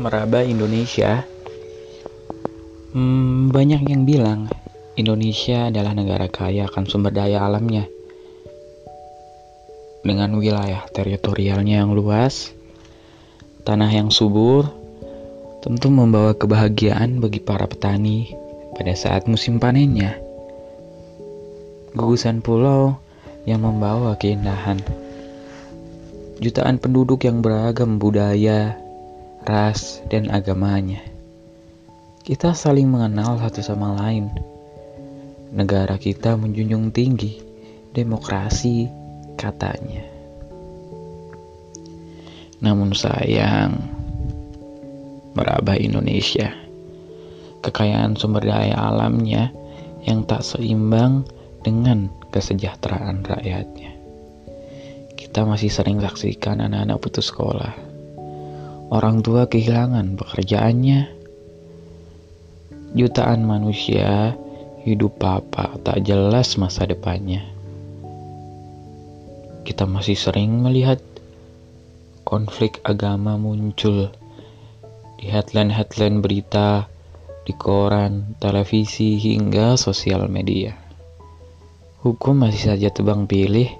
meraba Indonesia, hmm, banyak yang bilang Indonesia adalah negara kaya akan sumber daya alamnya. Dengan wilayah teritorialnya yang luas, tanah yang subur, tentu membawa kebahagiaan bagi para petani pada saat musim panennya. Gugusan pulau yang membawa keindahan. Jutaan penduduk yang beragam budaya, ras, dan agamanya. Kita saling mengenal satu sama lain. Negara kita menjunjung tinggi demokrasi, katanya. Namun sayang, meraba Indonesia, kekayaan sumber daya alamnya yang tak seimbang dengan kesejahteraan rakyatnya. Kita masih sering saksikan anak-anak putus sekolah orang tua kehilangan pekerjaannya. Jutaan manusia hidup papa tak jelas masa depannya. Kita masih sering melihat konflik agama muncul di headline-headline berita, di koran, televisi, hingga sosial media. Hukum masih saja tebang pilih,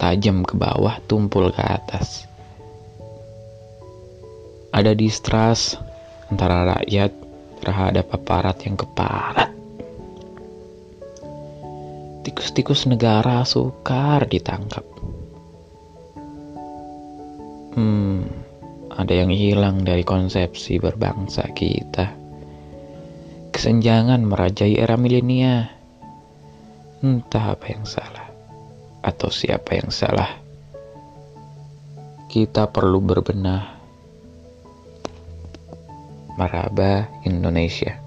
tajam ke bawah, tumpul ke atas ada distrust antara rakyat terhadap aparat yang keparat. Tikus-tikus negara sukar ditangkap. Hmm, ada yang hilang dari konsepsi berbangsa kita. Kesenjangan merajai era milenia. Entah apa yang salah atau siapa yang salah. Kita perlu berbenah Maraba Indonesia